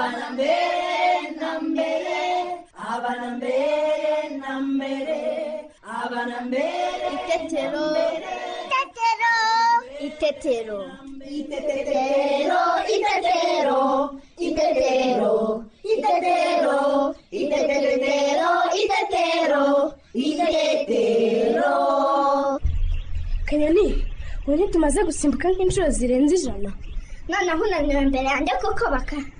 abana mbere na mbere abana mbere na mbere abana mbere itetero itetero itetero itetero itetero itetero itetero itetero itetero kanyoni ubu ntitumaze gusimbuka nk'inshuro zirenze ijana noneho unaniwe imbere yanjye kuko baka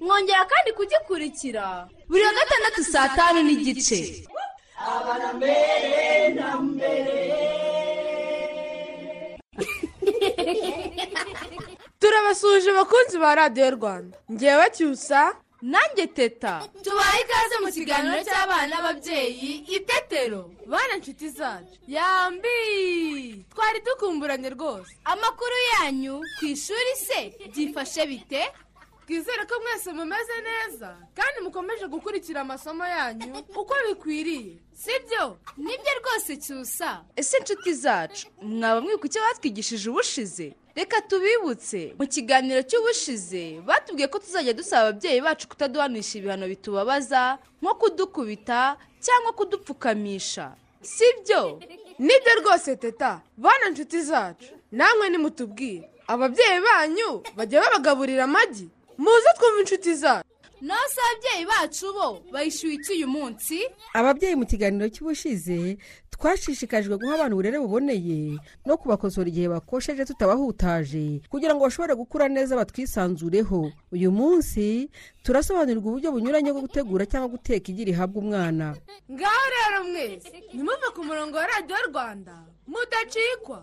Mwongera kandi kugikurikira. Buri wa gatandatu saa tanu n'igice. Turabasuhuje abakunzi ba radiyo rwanda. Ngewe cyusa nanjye teta. Tubaye ikaze mu kiganiro cy'abana n'ababyeyi itetero bana inshuti zacu. Yambi! Twari dukumburanye rwose. Amakuru yanyu ku ishuri se byifashe bite? Twizere ko mwese mumeze neza kandi mukomeje gukurikira amasomo yanyu uko bikwiriye sibyo? Nibyo rwose cyusa. Ese inshuti zacu mwaba mwibuka icyo batwigishije ubushize? Reka tubibutse. Mu kiganiro cy'ubushize batubwiye ko tuzajya dusaba ababyeyi bacu kutaduhanisha ibihano bitubabaza nko kudukubita cyangwa kudupfukamisha. Sibyo? Nibyo rwose teta. Bana inshuti zacu namwe nimutubwire. Ababyeyi banyu bajya babagaburira amagi. Muze twumve inshuti zacu. Nose ababyeyi bacu bo bayishyuye iki uyu munsi. Ababyeyi mu kiganiro cy'ubushize twashishikajwe guha abana uburere buboneye no kubakosora igihe bakosheje tutabahutaje kugira ngo bashobore gukura neza batwisanzureho. Uyu munsi turasobanurirwa uburyo bunyuranye bwo gutegura cyangwa guteka igi rihabwa umwana. Ngaho rero mwese nimuve ku murongo wa radiyo rwanda. Mudacikwa.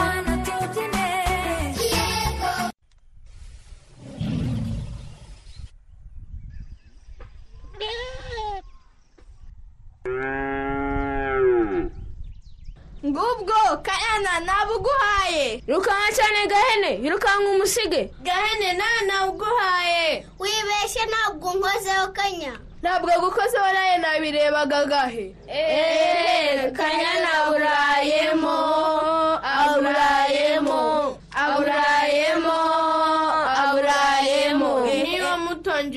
Ngubwo kayana nabuguhaye. Rukanka cyane gahene yirukanka umusige gahene nawe nawuguhaye wibeshye ntabwo nkozeho kanya. Ntabwo gukozeho nawe nabirebaga gahe? Eee kanyana aburayemo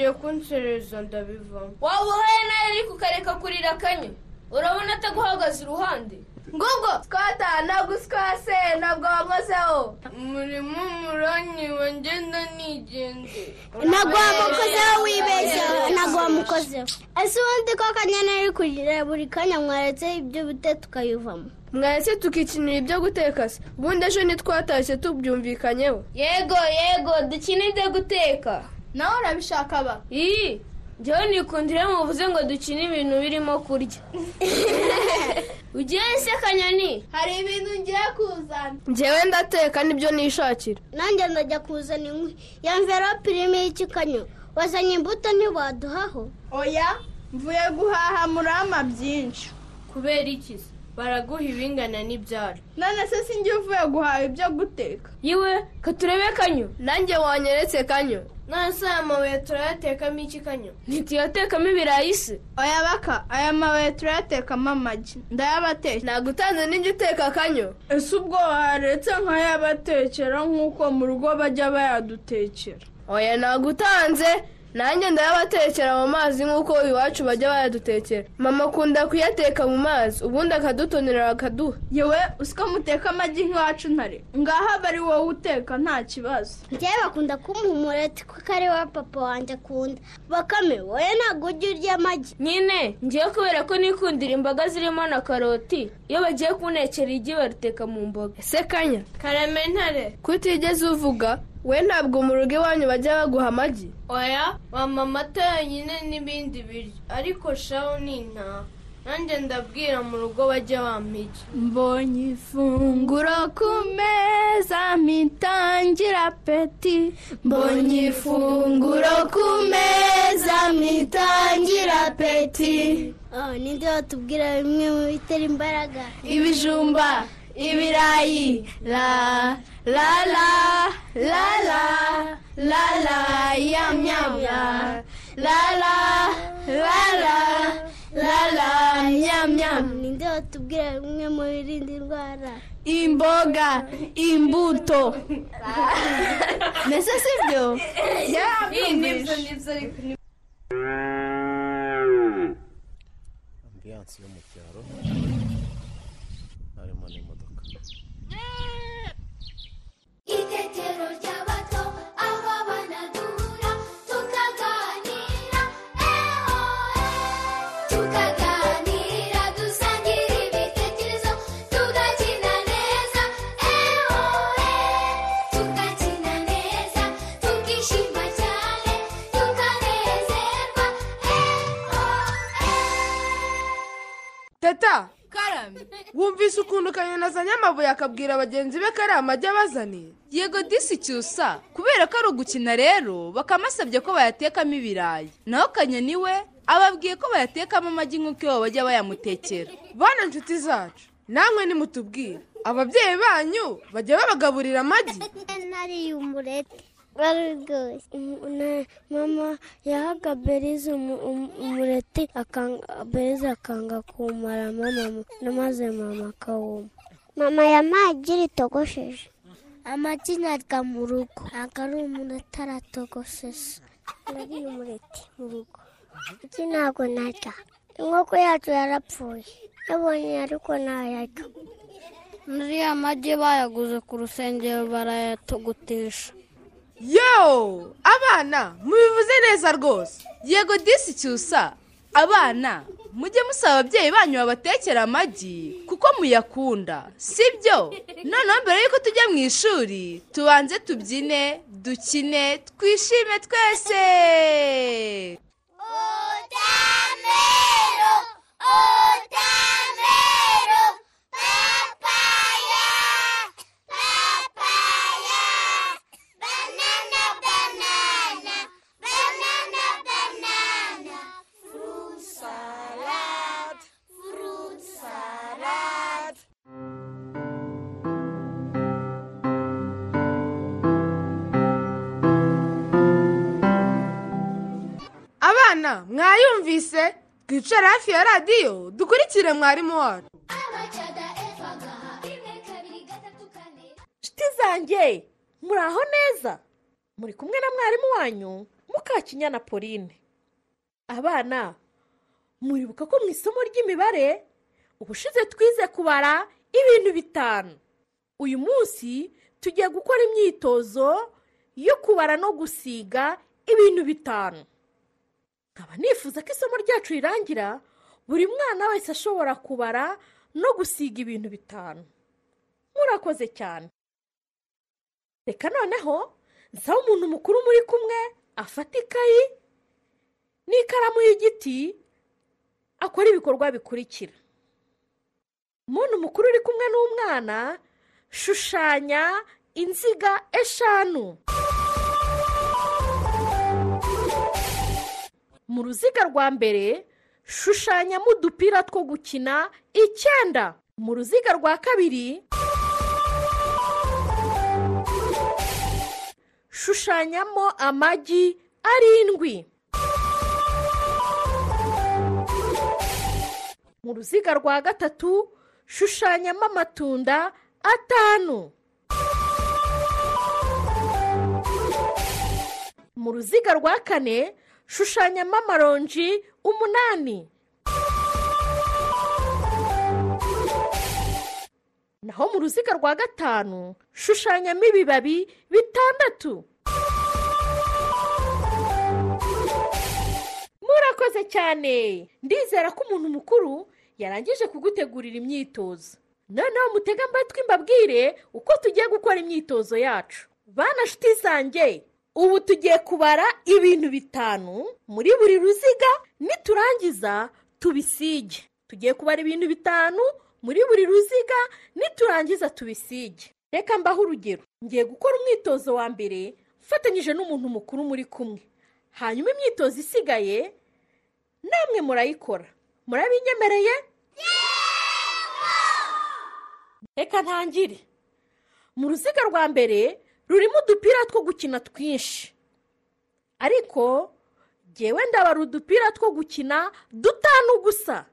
mutangiye kunsereza ndabivamo waba uhaye nawe ariko ukareka kurira kanya urabona ataguhagaze iruhande? Ngubwo twata ntabwo uswase ntabwo wankozeho umurimo muranyiwe ngenda nigende. Ntabwo wamukozeho wibeshye ntabwo wamukozeho ese ubundi ko kanyana ari kurira buri kanya mwaretse ibyo bite tukayivamo? Mwese tukikinira ibyo guteka se. Ubundi ejo ntitwatashye tubyumvikanyeho. Yego yego dukine ibyo guteka. Nawe urabishaka ba iyi njyewe nikundira muvuze ngo dukine ibintu birimo kurya. Ugiye se kanyoni? Hari ibintu ngiye kuzana. Njyewe ndateka ni byo nishakira. Nanjye ndajya kuzana inkwi. Ya mverope irimo ikikanyo. Wazanye imbuto ntiwaduhaho? Oya mvuye guhaha murama byinshi. Kubera iki se? Baraguha ibingana n'ibyaro. None se sinjye uvuye guhaha ibyo guteka? Yiwe katurebe kanyo. Nanjye wanyeretse kanyo. None se aya mabuye turayatekamo iki kanyo? Ntituyatekamo ibirayi se. Oya baka aya mabuye turayatekamo amagi. Ndayabateka ntabwo utanze n'ibyo uteka kanyo. Ese ubwo waretse nkayabatekera nk'uko mu rugo bajya bayadutekera? Oya ntabwo utanze nanjye ndayabatekera mu mazi nk'uko iwacu bajya bayadutekera. Mama akunda kuyateka mu mazi ubundi akadutonera akaduha. Yewe usiko muteka amagi nk'iwacu ntare? Ngaha aba ari wowe uteka nta kibazo. Njyewe bakunda kumpa umureti kuko ari wowe papa wanjye akunda. Bakame wowe ntabwo ujya urya amagi. Nyine ngiye kubera ko nikundira imboga zirimo na karoti. Iyo bagiye kuntekera igi baruteka mu mboga. Ese kanya? Karame ntare. Kutigeze uvuga we ntabwo mu rugo iwanyu bajya baguha amagi? Oya mama amata yonyine n'ibindi biryo. Ariko shaho ni nta. Nanjye ndabwira mu rugo bajya bampa igi mbonye ifunguro ku meza mitangira peti mbonye ifunguro ku meza mitangira peti ninde watubwira bimwe mu bitera imbaraga? Ibijumba. Ibirayi la la la la la la la yam yam ya la la la la la la yam yam ninde watubwira bimwe mu birinda indwara imboga imbuto mbese si byo ambiyanse yo mu teta karame wumvise ukuntu kanyoni azanye amabuye akabwira bagenzi be ko ari amagi abazaniye yego disi cyusa. Kubera ko ari ugukina rero bakamusabye ko bayatekamo ibirayi. Naho kanyoni we ababwiye ko bayatekamo amagi nk'uko iwabo bajya bayamutekera. Bana inshuti zacu namwe nimutubwire. Ababyeyi banyu bajya babagaburira amagi. Nariye umureti wari uryoshye mama yahaga berize umureti berize akanga kuwumara mama maze mama akawuma. Mama yampaye igi ritogosheje amagi narya mu rugo. Ntabwo ari umureti aratogosheje nariye umureti mu rugo. Iki ntabwo narya. Inkoko yacu yarapfuye. Yabonye ariko ntayarya nariya amagi bayaguze ku rusengero barayatogotisha yo abana mubivuze neza rwose. Yego disi cyusa abana mujye musaba ababyeyi banyu babatekera amagi kuko muyakunda sibyo? Noneho mbere y'uko tujya mu ishuri tubanze tubyine dukine twishime twese. Otamero, otamero, abana mwayumvise? Twicare hafi ya radiyo dukurikire mwarimu wacu. Nshuti zanjye muri aho neza. Muri kumwe na mwarimu wanyu mukakinyana pauline. Abana muribuka ko mu isomo ry'imibare ubushize twize kubara ibintu bitanu. Uyu munsi tugiye gukora imyitozo yo kubara no gusiga ibintu bitanu. Nkaba nifuza ko isomo ryacu rirangira buri mwana wese ashobora kubara no gusiga ibintu bitanu. Murakoze cyane. Reka noneho nsaba umuntu mukuru muri kumwe afata ikayi n'ikaramu y'igiti akora ibikorwa bikurikira. Umuntu mukuru uri kumwe n'umwana shushanya inziga eshanu. Mu ruziga rwa mbere shushanyamo udupira two gukina. Icyenda mu ruziga rwa kabiri shushanyamo amagi arindwi. Mu ruziga rwa gatatu shushanyamo amatunda atanu. Mu ruziga rwa kane shushanyamo amaronji umunani. Naho mu ruziga rwa gatanu shushanyamo ibibabi bitandatu. Murakoze cyane. Ndizera ko umuntu mukuru yarangije kugutegurira imyitozo. Noneho mutege amatwi mbabwire uko tugiye gukora imyitozo yacu. Bana zanjye. Ubu tugiye kubara ibintu bitanu muri buri ruziga niturangiza tubisige. Tugiye kubara ibintu bitanu muri buri ruziga niturangiza tubisige. Reka mbaho urugero. Ngiye gukora umwitozo wa mbere mfatanyije n'umuntu mukuru muri kumwe. Hanyuma imyitozo isigaye namwe murayikora. Murabinyemereye reka ntangire. Mu ruziga rwa mbere rurimo udupira two gukina twinshi. Ariko ngewe ndabara udupira two gukina dutanu gusa.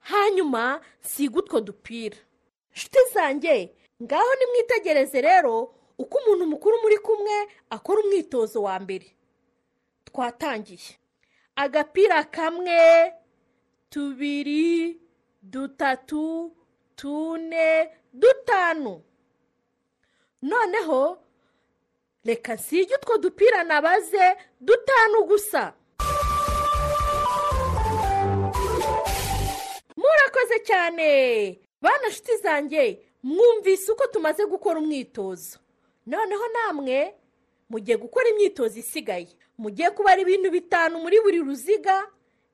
Hanyuma nsiga utwo dupira. Nshuti zanjye ngaho nimwitegereze rero uko umuntu mukuru muri kumwe akora umwitozo wa mbere. Twatangiye. Agapira kamwe tubiri dutatu tune dutanu. Noneho reka nsige utwo dupira nabaze dutanu gusa. Murakoze cyane. Bana nshuti zanjye mwumvise uko tumaze gukora umwitozo. Noneho namwe mugiye gukora imyitozo isigaye. Mugiye kubara ibintu bitanu muri buri ruziga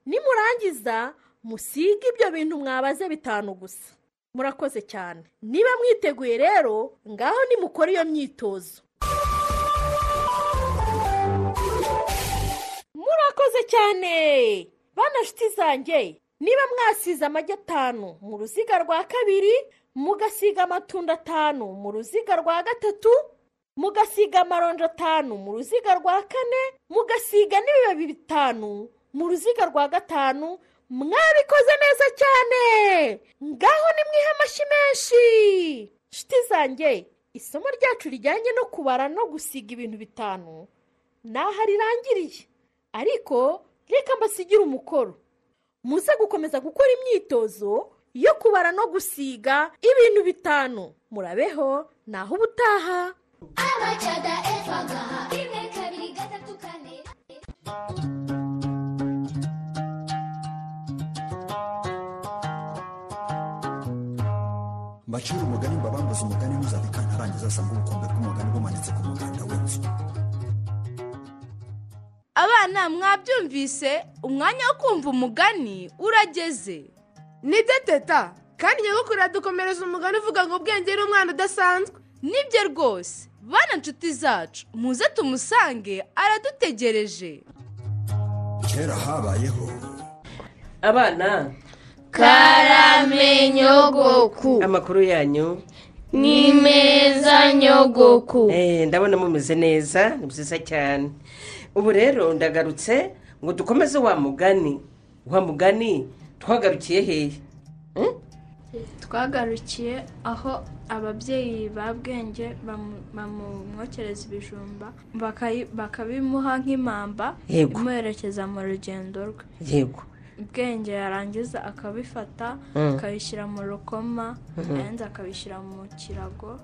nimurangiza musige ibyo bintu mwabaze bitanu gusa. Murakoze cyane. Niba mwiteguye rero ngaho nimukore iyo myitozo. Murakoze cyane. Bana nshuti zanjye niba mwasize amagi atanu mu ruziga rwa kabiri mugasiga amatunda atanu mu ruziga rwa gatatu mugasiga amaronji atanu mu ruziga rwa kane mugasiga n'ibibabi bitanu mu ruziga rwa gatanu mwabikoze neza cyane. Ngaho nimwihe amashyi menshi. Nshuti zanjye isomo ryacu rijyanye no kubara no gusiga ibintu bitanu naho rirangiriye ariko reka mbasigire umukoro. Muze gukomeza gukora imyitozo yo kubara no gusiga ibintu bitanu. Murabeho naho ubutaha. Abacada efagaha rimwe kabiri gatatu kane. Mbacira umugani mbabambuze umugani ntuzabika ntarangiza asanga ubukombe bw'umugani bumanitse ku muganda w'inzu. Abana mwabyumvise? Umwanya wo kumva umugani urageze. Nibyo teta kandi nyagukuru iradukomereza umugani uvuga ngo ubwenge ni umwana udasanzwe. Nibyo rwose. Bana nshuti zacu muze tumusange aradutegereje. Kera habayeho. Abana. Karame nyogoku amakuru yanyu. Ni meza nyogoku. Eh, ndabona mumeze neza ni byiza cyane. Ubu rero ndagarutse ngo dukomeze wa mugani. Wa mugani twagarukiye hehe twagarukiye aho ababyeyi ba bwenge bamu- bamumwokereza ibijumba bakabimuha nk'impamba Yego. imuherekeza mu rugendo rwe. Yego. Ubwenge yarangiza akabifata Mm. akabishyira mu rukoma yarangiza akabishyira mu kirago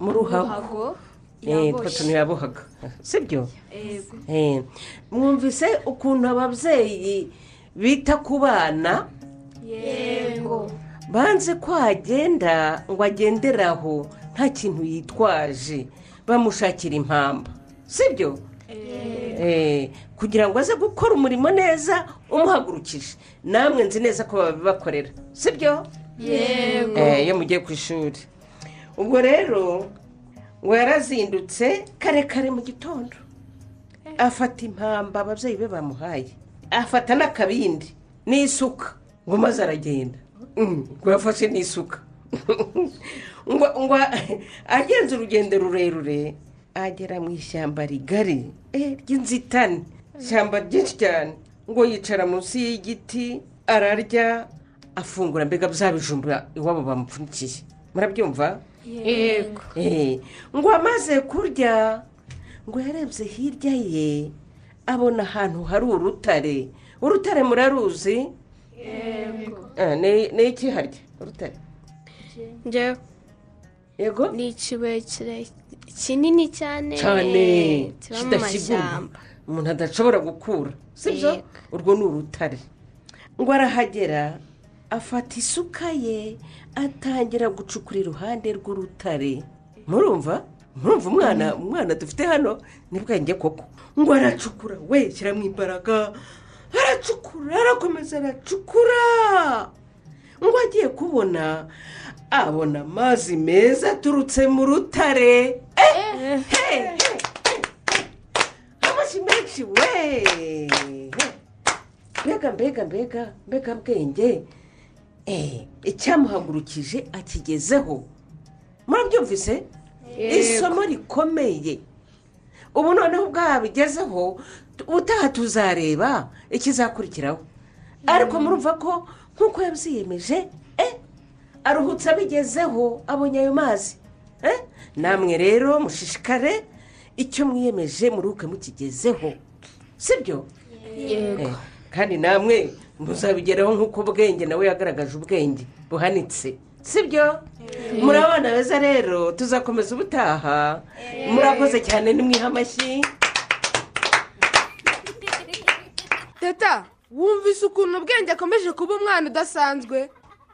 mu ruhago. Two tuntu yabohaga sibyo. Eh, mwumvise ukuntu ababyeyi bita ku bana? Yego. Banze ko agenda ngo agendere aho nta kintu yitwaje bamushakira impamba. Sibyo? Eh, kugira ngo aze gukora umurimo neza umuhagurukije namwe nzi neza ko babibakorera sibyo? Yego. Eh, iyo mugiye ku ishuri. Ubwo rero ngo yarazindutse kare kare mu gitondo. Afata impamba ababyeyi be bamuhaye. Afata n'akabindi n'isuka. Ngo maze aragenda. Mm, ngo yafashe n'isuka. Ngo ngo agenze urugendo rurerure agera mu ishyamba rigari. Eh, ry'inzitane. Ishyamba ryinshi cyane. Ngo yicara munsi y'igiti ararya afungura mbega bya bijumba iwabo bamupfundikiye. Murabyumva? Yego. Eh, ngo amaze kurya ngo yarebye hirya ye abona ahantu hari urutare. Urutare muraruzi? Ah, ni iki harya? Urutare. Njyewe yego? Ni ikibuye kire- kinini cyane. Kiba mu mashyamba umuntu adashobora gukura. Sibyo? Urwo ni urutare. Ngo arahagera afata isuka ye atangira gucukura iruhande rw'urutare. Murumva? Murumva umwana umwana dufite hano? Ni bwenge koko. Ngo aracukura. We shyiramo imbaraga. Aracukura arakomeza aracukura. Ngo agiye kubona abona amazi meza aturutse mu rutare. Eh, mbega mbega mbega mbega bwenge Eh, icyamuhagurukije akigezeho. Murabyumvise? Isomo rikomeye. Ubu noneho bwabigezeho utaha tuzareba ikizakurikiraho. Ariko murumva ko nk'uko yabyiyemeje eh, aruhutse abigezeho abonye ayo mazi. Eh, namwe rero mushishikare icyo mwiyemeje muruhuke mukigezeho. Sibyo? Eh, kandi namwe muzabigeraho nk'uko ubwenge nawe yagaragaje ubwenge buhanitse. Sibyo? Muri abana beza rero tuzakomeza ubutaha. Murakoze cyane nimwiha amashyi teta wumvise ukuntu ubwenge akomeje kuba umwana udasanzwe?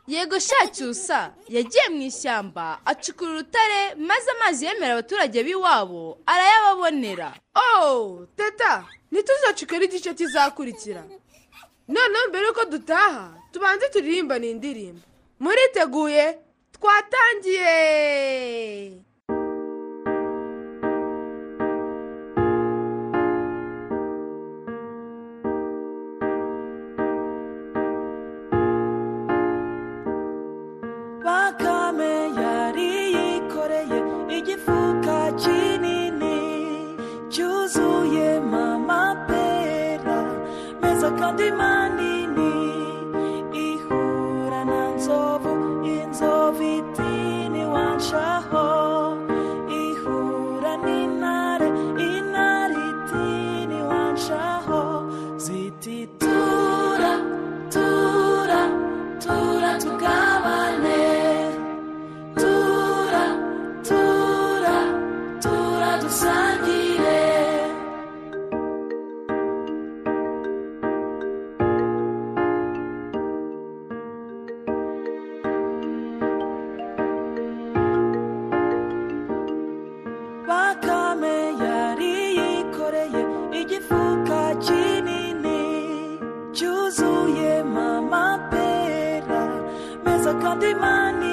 Yego shacyusa yagiye mu ishyamba acukura urutare maze amazi yemera abaturage b'iwabo arayababonera. Oh teta ntituzacukere igice kizakurikira. Noneho mbere yuko dutaha tubanze turirimbane iyi ndirimbo muriteguye? Twatangiye! Kandi kandi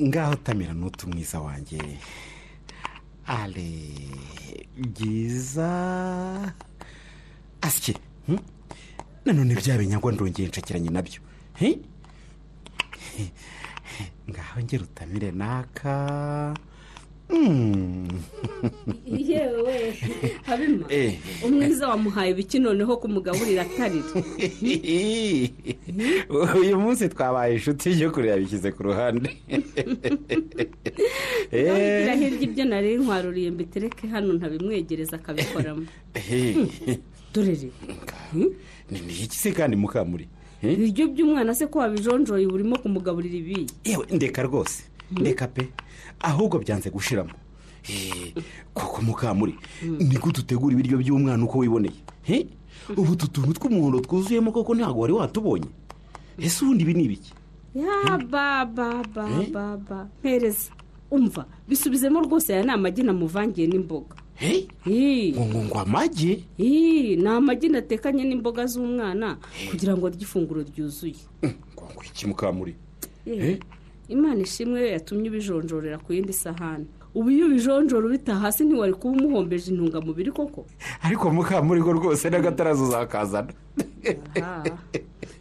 ngaho tamira n'utu mwiza wanjye ale byiza asike hmm? nanone bya binyagwa ndongeye nshakiranye na byo ngaho ngera utamire naka. Yewe. Habima Eh. umwiza wamuhaye ibiki noneho kumugaburira atarira uyu munsi twabaye inshuti yo kureba bishyize ku ruhande. Ngira hirya ibyo nari nkwaruriye mbitereke hano ntabimwegereza akabikoramo. Dore iki se kandi mukamuri? Ibiryo by'umwana se ko wabijonjoye urimo kumugaburira ibiyi yewe ndeka rwose. Ndeka pe. Ahubwo byanze gushiramo. Koko mukamuri niko dutegura ibiryo by'umwana uko wiboneye. Ubu utu tuntu tw'umuhondo twuzuyemo koko ntabwo wari watubonye. Ese ubundi ibi ni ibiki? Ya ba ba ba Eh? ba ba. Mpereza umva bisubizemo rwose aya ni amagi namuvangiye n'imboga. Ngo amagi? Ni amagi natekanye n'imboga z'umwana kugira ngo arye ifunguro ryuzuye. Ngo iki mukamuri? Imana ishimwe yatumye ubijonjorera ku yindi sahani. Ubu iyo ubijonjora ubita hasi ntiwari kuba umuhombeje intungamubiri koko? Ariko mukamuri ko rwose n'agatarazo uzakazana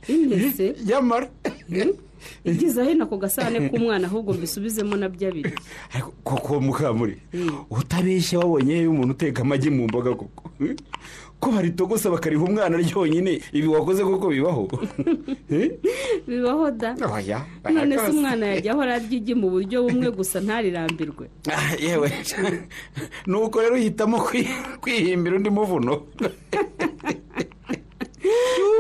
imeze. Nyamara. Igize aho ako gasahane k'umwana ahubwo mbisubizemo na byo abiri koko mukamuri utabeshye wabonye iyo umuntu uteka amagi mu mboga koko? Ko baritogosa bakariha umwana ryonyine ibi wakoze koko bibaho? Bibaho da. None se umwana yajya ahora arya igi mu buryo bumwe gusa ntarirambirwe. Ah, yewe. Nuko rero uhitamo kwi- kwihimbira undi muvuno.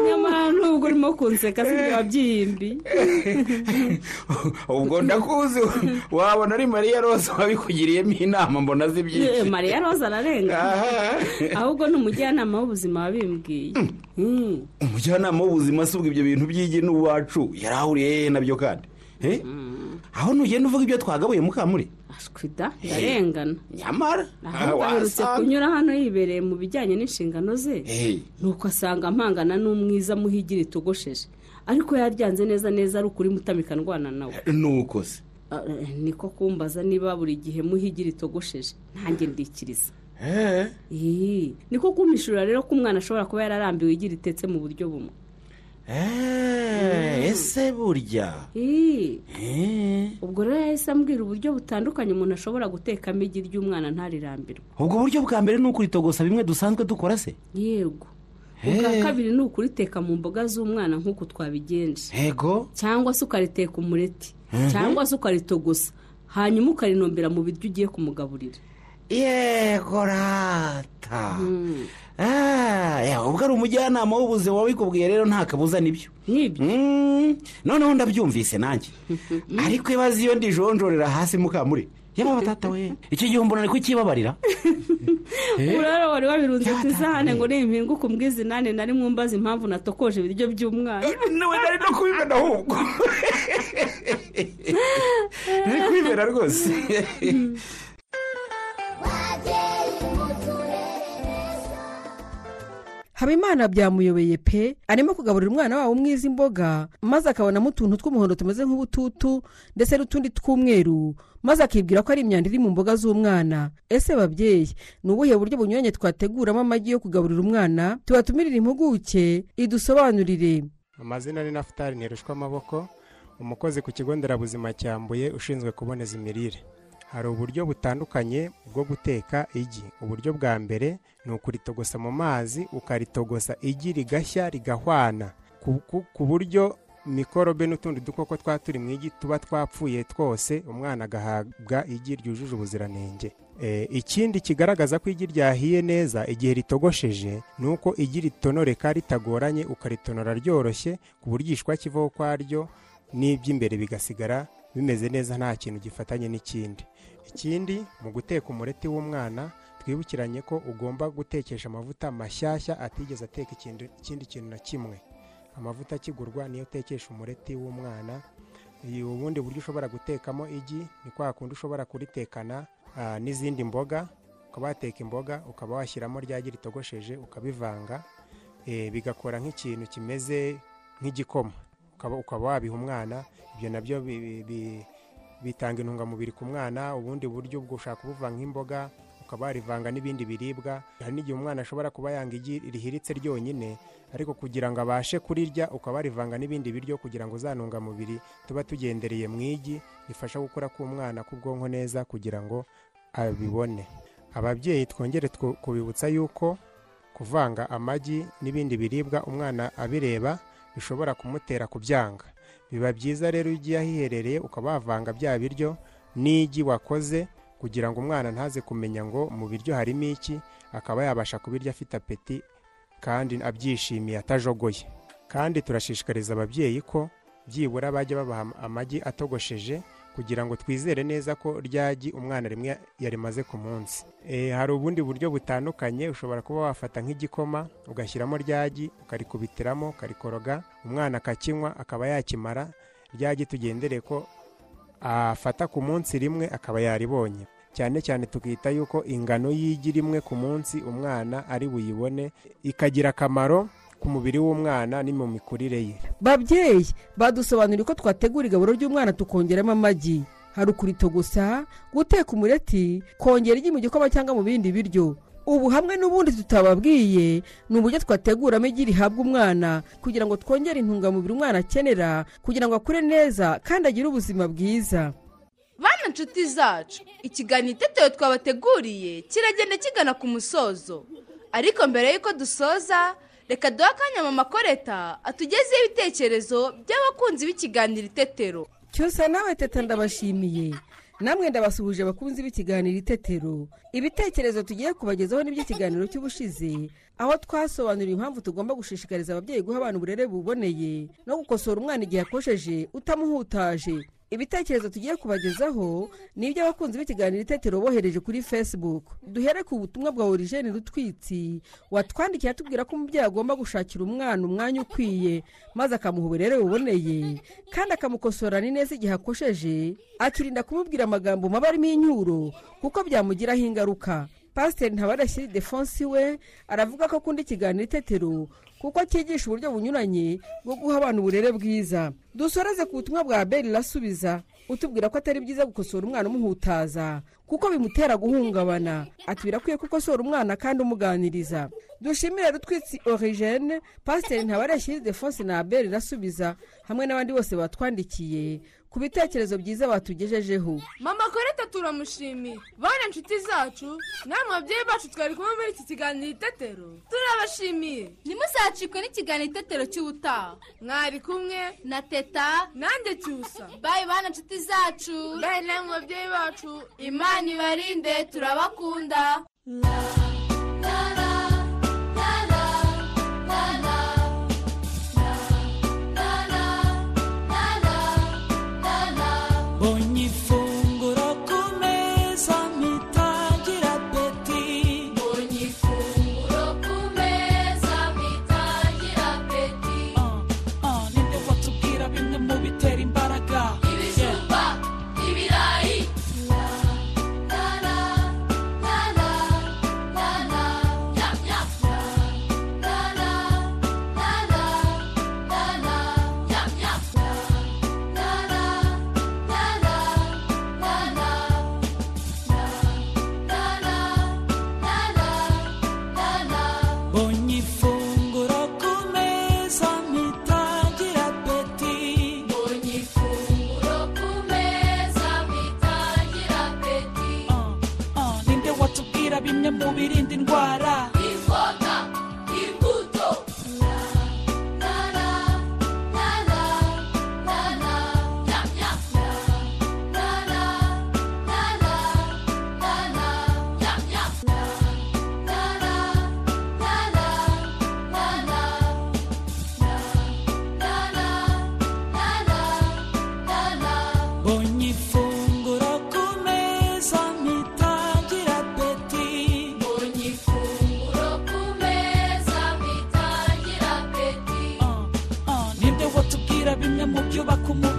nyamara nubwo urimo kunseka si byo wabyihimbiye ubwo ndakuzi wabona ari mariya rose wabikugiriyemo inama mbona azi Eh, byinshi mariya roza ararenga. Ahubwo ni umujyanama w'ubuzima wabimbwiye. Mm. umujyanama w'ubuzima si ubwo ibyo bintu by'igi n'uwacu. Yari ahuriye hehe na byo kandi. Eh? Aho nugenda uvuga ibyo twagabuye mukamuri. Ashwida ndarengana. Nyamara? Ahubwo aherutse kunyura hano yibereye mu bijyanye n'inshingano ze Eh. nuko asanga ampangana n'umwiza muhigira itogosheje ariko yaryanze neza neza ari ukuri mutamika ndwana nawe nuko se? Eh, niko kumbaza niba buri gihe muhigira itogosheje ntange ndikiriza. Niko kumpishurira rero ko umwana ashobora kuba yararambiwe igira itetse mu buryo bumwe. Eh, ese burya. Eh. ubwo rero yahise ambwira uburyo butandukanye umuntu ashobora gutekamo igi ry'umwana ntarirambirwe. Ubwo buryo bwa mbere ni ukuritogosa bimwe dusanzwe dukora se? Yego. Ubwa Eh. kabiri ni ukuriteka mu mboga z'umwana nk'uko twabigenje. Yego. Cyangwa se ukariteka umureti Mhm. cyangwa se ukaritogosa. Hanyuma ukarinombera mu biryo ugiye kumugaburira. Yego rata Ah, ya, ubwo ari umujyanama w'ubuzima wabikubwiye rero nta kabuza ni byo? Mm, noneho ndabyumvise nanjye. Ariko ibaze iyo ndijonjorera hasi mukamuri yaba batata we? Icyo gihe mbona ari kukibabarira Eh? ubu rero wari wabirunze ku isahane ngo nimpinguke umbwize inani nari mwumbaza impamvu natokoje ibiryo by'umwana. Nawe nari no kubimena ahubwo. Nari kubimena rwose. Habimana byamuyobeye pe arimo kugaburira umwana wabo mwiza imboga maze akabonamo utuntu tw'umuhondo tumeze nk'ubututu ndetse n'utundi tw'umweru maze akibwira ko ari imyanda iri mu mboga z'umwana. Ese babyeyi ni ubuhe buryo bunyuranye twateguramo amagi yo kugaburira umwana? Tubatumirire impuguke idusobanurire. Amazina ni nafutari ntirushwa amaboko umukozi ku kigo nderabuzima cyambuye ushinzwe kuboneza imirire. Hari uburyo butandukanye bwo guteka igi. Uburyo bwa mbere ni ukuritogosa mu mazi ukaritogosa igi rigashya rigahwana. Ku- buryo mikorobe n'utundi dukoko twaba turi mu igi tuba twapfuye twose umwana agahabwa igi ryujuje ubuziranenge. Eh, ikindi kigaragaza ko igi ryahiye neza igihe ritogosheje ni uko igi ritonoreka ritagoranye ukaritonora ryoroshye ku buryo igishwa kivaho ukwaryo n'iby'imbere bigasigara bimeze neza nta kintu gifatanye n'ikindi. Ikindi mu guteka umureti w'umwana twibukiranye ko ugomba gutekesha amavuta mashyashya atigeze ateka ikindi kintu na kimwe. Amavuta akigurwa niyo utekesha umureti w'umwana. Ubundi buryo ushobora gutekamo igi ni kwa kundi ushobora kuritekana n'izindi mboga. Ukaba wateka imboga ukaba washyiramo rya gi ritogosheje ukabivanga eh, bigakora nk'ikintu kimeze nk'igikoma. Ukaba wabiha umwana ibyo na byo bitanga intungamubiri ku mwana ubundi buryo bwo ushaka kubuvanga nk'imboga ukaba warivanga n'ibindi biribwa. Hari n'igihe umwana ashobora kuba yanga igi rihiritse ryonyine ariko kugira ngo abashe kurirya ukaba warivanga n'ibindi biryo kugira ngo za ntungamubiri tuba tugendereye mu igi rifasha gukura k'umwana k'ubwonko neza kugira ngo abibone. Ababyeyi twongere kubibutsa yuko kuvanga amagi n'ibindi biribwa umwana abireba bishobora kumutera kubyanga. Biba byiza rero iyo ugiye ahiherereye ukaba wavanga bya biryo n'igi wakoze kugira ngo umwana ntaze kumenya ngo mu biryo harimo iki akaba yabasha kubirya afite apeti kandi abyishimiye atajogoye. Kandi turashishikariza ababyeyi ko byibura bajya babaha amagi atogosheje kugira ngo twizere neza ko ryagi umwana rimwe yarimaze ku munsi. Eh, hari ubundi buryo butandukanye ushobora kuba wafata nk'igikoma ugashyiramo ryagi ukarikubitiramo ukarikoroga umwana akakinywa akaba yakimara ryagi tugendere ko afata ku munsi rimwe akaba yaribonye. Cyane cyane tukita yuko ingano y'igi rimwe ku munsi umwana ari buyibone ikagira akamaro ku mubiri w'umwana ni mu mikurire ye. Babyeyi badusobanuriye ko twategura igaburo ry'umwana tukongeramo amagi. Hari ukuritogusa guteka umureti kongera igi mu gikoma cyangwa mu bindi biryo. Ubu hamwe n'ubundi tutababwiye ni uburyo twateguramo igi rihabwa umwana kugira ngo twongere intungamubiri umwana akenera kugira ngo akure neza kandi agire ubuzima bwiza. Bana nshuti zacu ikiganiro itetero twabateguriye kiragenda kigana ku musozo. Ariko mbere y'uko dusoza reka duhe akanya mama koreta atugezeho ibitekerezo by'abakunzi b'ikiganiro itetero. Cyose nawe teta ndabashimiye. Namwe ndabasuhuje abakunzi b'ikiganiro itetero. Ibitekerezo tugiye kubagezaho n'iby'ikiganiro cy'ubushize. Aho twasobanuriye impamvu tugomba gushishikariza ababyeyi guha abana uburere buboneye. No gukosora umwana igihe akosheje utamuhutaje. Ibitekerezo tugiye kubagezaho ni iby'abakunzi b'ikiganiro itetero bohereje kuri facebook. Duhere ku butumwa bwa origene rutwitsi watwandikiye atubwira ko umubyeyi agomba gushakira umwana umwanya ukwiye maze akamuha uburere buboneye kandi akamukosorana neza igihe akosheje akirinda kumubwira amagambo mabi arimo inyuro kuko byamugiraho ingaruka. Pasiteri ntabarashyira defonsi we aravuga ko akunda ikiganiro itetero kuko cyigisha uburyo bunyuranye bwo guha abana uburere bwiza. Dusoreze ku butumwa bwa beri rasubiza utubwira ko atari byiza gukosora umwana umuhutaza kuko bimutera guhungabana. Ati birakwiye ko ukosora umwana kandi umuganiriza. Dushimire rutwitsi origene pasiteri ntabarashyira defonsi na beri rasubiza hamwe n'abandi bose batwandikiye. Ku bitekerezo byiza batugejejeho. Mama koreta turamushimiye. Bana inshuti zacu namwe babyeyi bacu twari kumwe muri iki kiganiro itetero. Turabashimiye. Ntimuzacikwe n'ikiganiro itetero cy'ubutaha. Mwari kumwe na teta. Nanjye cyusa. Bayi bana inshuti zacu. Bayi namwe babyeyi bacu. Imana ibarinde turabakunda. Byubaka umubiri